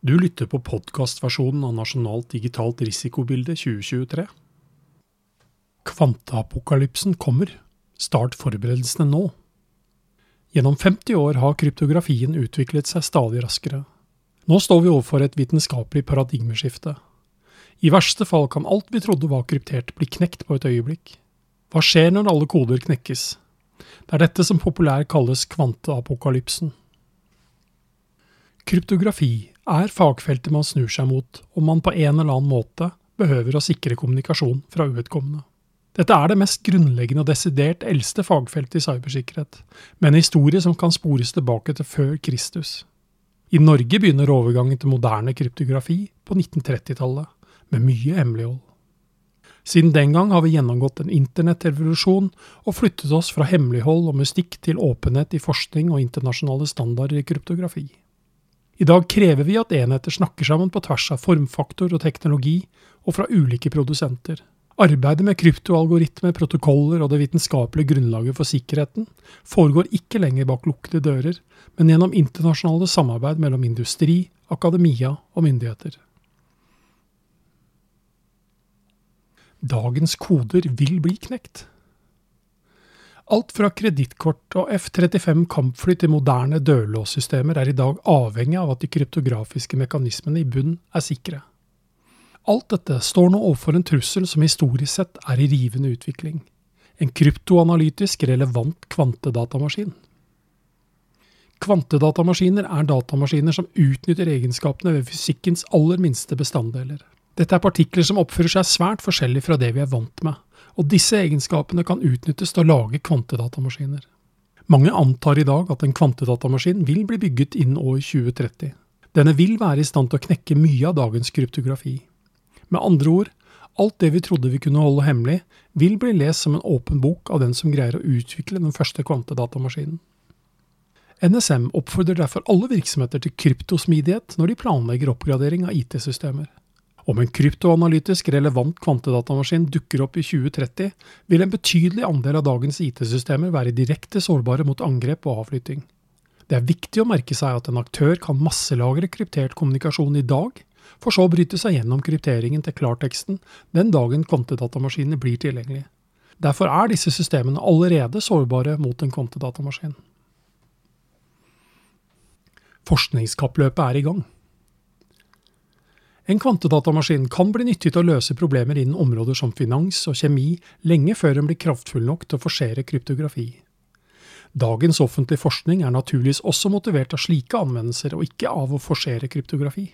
Du lytter på podkastversjonen av Nasjonalt digitalt risikobilde 2023. Kvanteapokalypsen kommer. Start forberedelsene nå. Gjennom 50 år har kryptografien utviklet seg stadig raskere. Nå står vi overfor et vitenskapelig paradigmeskifte. I verste fall kan alt vi trodde var kryptert, bli knekt på et øyeblikk. Hva skjer når alle koder knekkes? Det er dette som populært kalles kvanteapokalypsen. Kryptografi er fagfeltet man snur seg mot om man på en eller annen måte behøver å sikre kommunikasjon fra uvedkommende. Dette er det mest grunnleggende og desidert eldste fagfeltet i cybersikkerhet, med en historie som kan spores tilbake til før Kristus. I Norge begynner overgangen til moderne kryptografi på 1930-tallet, med mye hemmelighold. Siden den gang har vi gjennomgått en internettrevolusjon og flyttet oss fra hemmelighold og mystikk til åpenhet i forskning og internasjonale standarder i kryptografi. I dag krever vi at enheter snakker sammen på tvers av formfaktor og teknologi, og fra ulike produsenter. Arbeidet med kryptoalgoritmer, protokoller og det vitenskapelige grunnlaget for sikkerheten foregår ikke lenger bak lukkede dører, men gjennom internasjonale samarbeid mellom industri, akademia og myndigheter. Dagens koder vil bli knekt. Alt fra kredittkort og F-35 kampfly til moderne dørlåssystemer er i dag avhengig av at de kryptografiske mekanismene i bunn er sikre. Alt dette står nå overfor en trussel som historisk sett er i rivende utvikling. En kryptoanalytisk relevant kvantedatamaskin. Kvantedatamaskiner er datamaskiner som utnytter egenskapene ved fysikkens aller minste bestanddeler. Dette er partikler som oppfører seg svært forskjellig fra det vi er vant med, og disse egenskapene kan utnyttes til å lage kvantedatamaskiner. Mange antar i dag at en kvantedatamaskin vil bli bygget innen år 2030. Denne vil være i stand til å knekke mye av dagens kryptografi. Med andre ord, alt det vi trodde vi kunne holde hemmelig, vil bli lest som en åpen bok av den som greier å utvikle den første kvantedatamaskinen. NSM oppfordrer derfor alle virksomheter til kryptosmidighet når de planlegger oppgradering av IT-systemer. Om en kryptoanalytisk relevant kvantedatamaskin dukker opp i 2030, vil en betydelig andel av dagens IT-systemer være direkte sårbare mot angrep og avflytting. Det er viktig å merke seg at en aktør kan masselagre kryptert kommunikasjon i dag, for så å bryte seg gjennom krypteringen til klarteksten den dagen kvantedatamaskinene blir tilgjengelige. Derfor er disse systemene allerede sårbare mot en kvantedatamaskin. Forskningskappløpet er i gang. En kvantedatamaskin kan bli nyttig til å løse problemer innen områder som finans og kjemi lenge før den blir kraftfull nok til å forsere kryptografi. Dagens offentlige forskning er naturligvis også motivert av slike anvendelser, og ikke av å forsere kryptografi.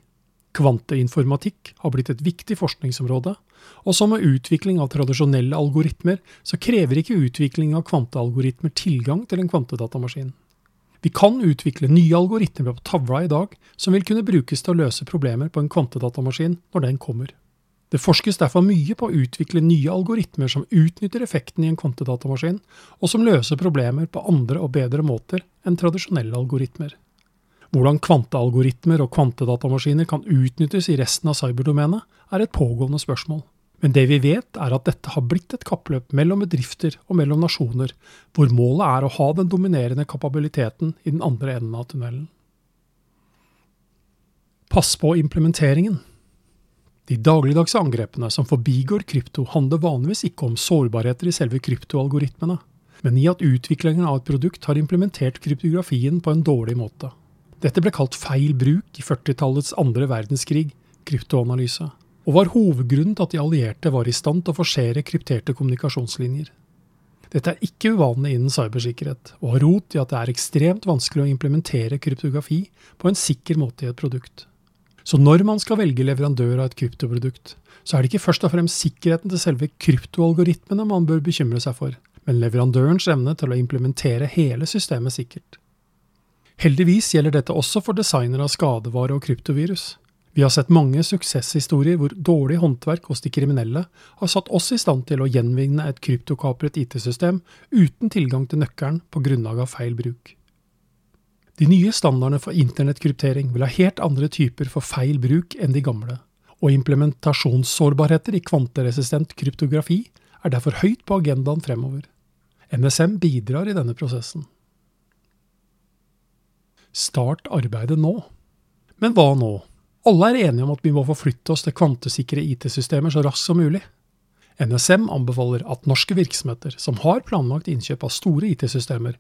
Kvanteinformatikk har blitt et viktig forskningsområde, og som med utvikling av tradisjonelle algoritmer, så krever ikke utvikling av kvantealgoritmer tilgang til en kvantedatamaskin. Vi kan utvikle nye algoritmer på tavla i dag som vil kunne brukes til å løse problemer på en kvantedatamaskin når den kommer. Det forskes derfor mye på å utvikle nye algoritmer som utnytter effekten i en kvantedatamaskin, og som løser problemer på andre og bedre måter enn tradisjonelle algoritmer. Hvordan kvantealgoritmer og kvantedatamaskiner kan utnyttes i resten av cyberdomenet, er et pågående spørsmål. Men det vi vet, er at dette har blitt et kappløp mellom bedrifter og mellom nasjoner, hvor målet er å ha den dominerende kapabiliteten i den andre enden av tunnelen. Pass på implementeringen. De dagligdagse angrepene som forbigår krypto, handler vanligvis ikke om sårbarheter i selve kryptoalgoritmene, men i at utviklingen av et produkt har implementert kryptografien på en dårlig måte. Dette ble kalt feil bruk i 40-tallets andre verdenskrig, kryptoanalyse og var hovedgrunnen til at de allierte var i stand til å forsere krypterte kommunikasjonslinjer. Dette er ikke uvanlig innen cybersikkerhet, og har rot i at det er ekstremt vanskelig å implementere kryptografi på en sikker måte i et produkt. Så når man skal velge leverandør av et kryptoprodukt, så er det ikke først og fremst sikkerheten til selve kryptoalgoritmene man bør bekymre seg for, men leverandørens evne til å implementere hele systemet sikkert. Heldigvis gjelder dette også for designere av skadevare og kryptovirus. Vi har sett mange suksesshistorier hvor dårlig håndverk hos de kriminelle har satt oss i stand til å gjenvinne et kryptokapret IT-system uten tilgang til nøkkelen på grunnlag av feil bruk. De nye standardene for internettkryptering vil ha helt andre typer for feil bruk enn de gamle, og implementasjonssårbarheter i kvanteresistent kryptografi er derfor høyt på agendaen fremover. NSM bidrar i denne prosessen. Start arbeidet nå. Men hva nå? Alle er enige om at vi må forflytte oss til kvantesikre IT-systemer så raskt som mulig. NSM anbefaler at norske virksomheter som har planlagt innkjøp av store IT-systemer,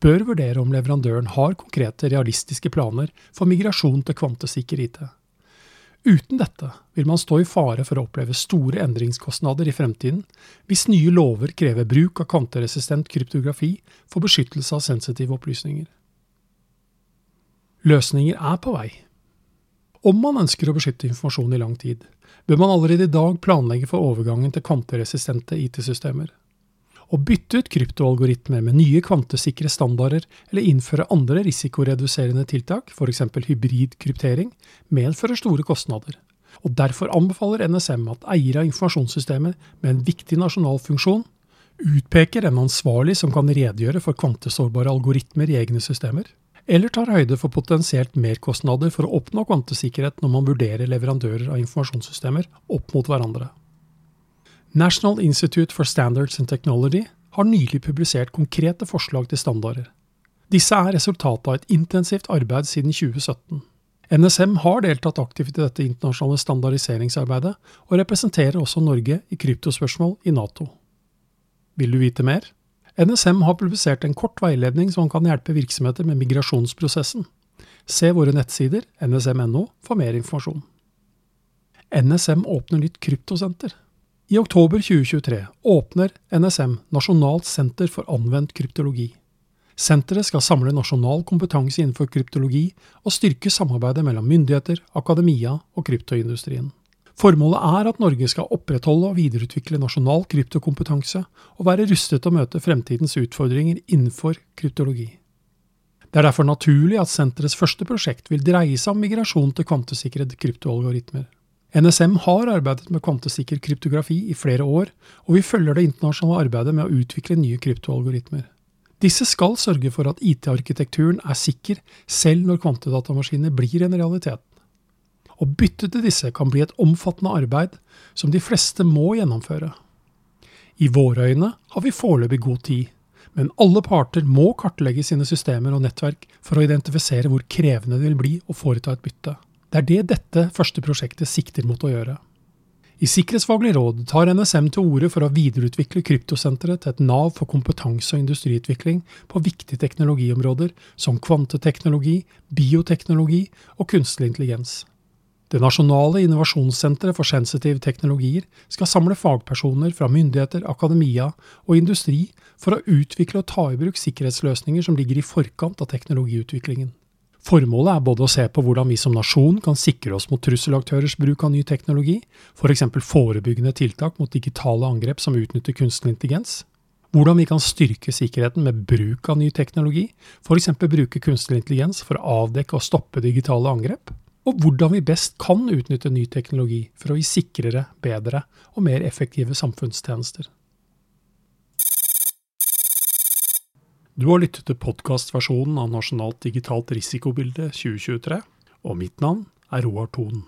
bør vurdere om leverandøren har konkrete, realistiske planer for migrasjon til kvantesikker IT. Uten dette vil man stå i fare for å oppleve store endringskostnader i fremtiden hvis nye lover krever bruk av kvanteresistent kryptografi for beskyttelse av sensitive opplysninger. Løsninger er på vei, om man ønsker å beskytte informasjon i lang tid, bør man allerede i dag planlegge for overgangen til kvanteresistente IT-systemer. Å bytte ut kryptoalgoritmer med nye kvantesikre standarder eller innføre andre risikoreduserende tiltak, f.eks. hybridkryptering, medfører store kostnader. Og Derfor anbefaler NSM at eiere av informasjonssystemer med en viktig nasjonal funksjon utpeker en ansvarlig som kan redegjøre for kvantesårbare algoritmer i egne systemer eller tar høyde for potensielt merkostnader for å oppnå kvantesikkerhet når man vurderer leverandører av informasjonssystemer opp mot hverandre. National Institute for Standards and Technology har nylig publisert konkrete forslag til standarder. Disse er resultatet av et intensivt arbeid siden 2017. NSM har deltatt aktivt i dette internasjonale standardiseringsarbeidet, og representerer også Norge i kryptospørsmål i Nato. Vil du vite mer? NSM har publisert en kort veiledning som kan hjelpe virksomheter med migrasjonsprosessen. Se våre nettsider nsm.no for mer informasjon. NSM åpner nytt kryptosenter. I oktober 2023 åpner NSM Nasjonalt senter for anvendt kryptologi. Senteret skal samle nasjonal kompetanse innenfor kryptologi og styrke samarbeidet mellom myndigheter, akademia og kryptoindustrien. Formålet er at Norge skal opprettholde og videreutvikle nasjonal kryptokompetanse, og være rustet til å møte fremtidens utfordringer innenfor kryptologi. Det er derfor naturlig at senterets første prosjekt vil dreie seg om migrasjon til kvantesikrede kryptoalgoritmer. NSM har arbeidet med kvantesikker kryptografi i flere år, og vi følger det internasjonale arbeidet med å utvikle nye kryptoalgoritmer. Disse skal sørge for at IT-arkitekturen er sikker selv når kvantedatamaskiner blir en realitet. Å bytte til disse kan bli et omfattende arbeid som de fleste må gjennomføre. I våre øyne har vi foreløpig god tid, men alle parter må kartlegge sine systemer og nettverk for å identifisere hvor krevende det vil bli å foreta et bytte. Det er det dette første prosjektet sikter mot å gjøre. I Sikkerhetsfaglig råd tar NSM til orde for å videreutvikle kryptosenteret til et nav for kompetanse og industriutvikling på viktige teknologiområder som kvanteteknologi, bioteknologi og kunstig intelligens. Det nasjonale innovasjonssenteret for sensitive teknologier skal samle fagpersoner fra myndigheter, akademia og industri for å utvikle og ta i bruk sikkerhetsløsninger som ligger i forkant av teknologiutviklingen. Formålet er både å se på hvordan vi som nasjon kan sikre oss mot trusselaktørers bruk av ny teknologi, f.eks. For forebyggende tiltak mot digitale angrep som utnytter kunstig intelligens, hvordan vi kan styrke sikkerheten med bruk av ny teknologi, f.eks. bruke kunstig intelligens for å avdekke og stoppe digitale angrep, og hvordan vi best kan utnytte ny teknologi for å gi sikrere, bedre og mer effektive samfunnstjenester. Du har lyttet til podkastversjonen av Nasjonalt digitalt risikobilde 2023, og mitt navn er Roar Thon.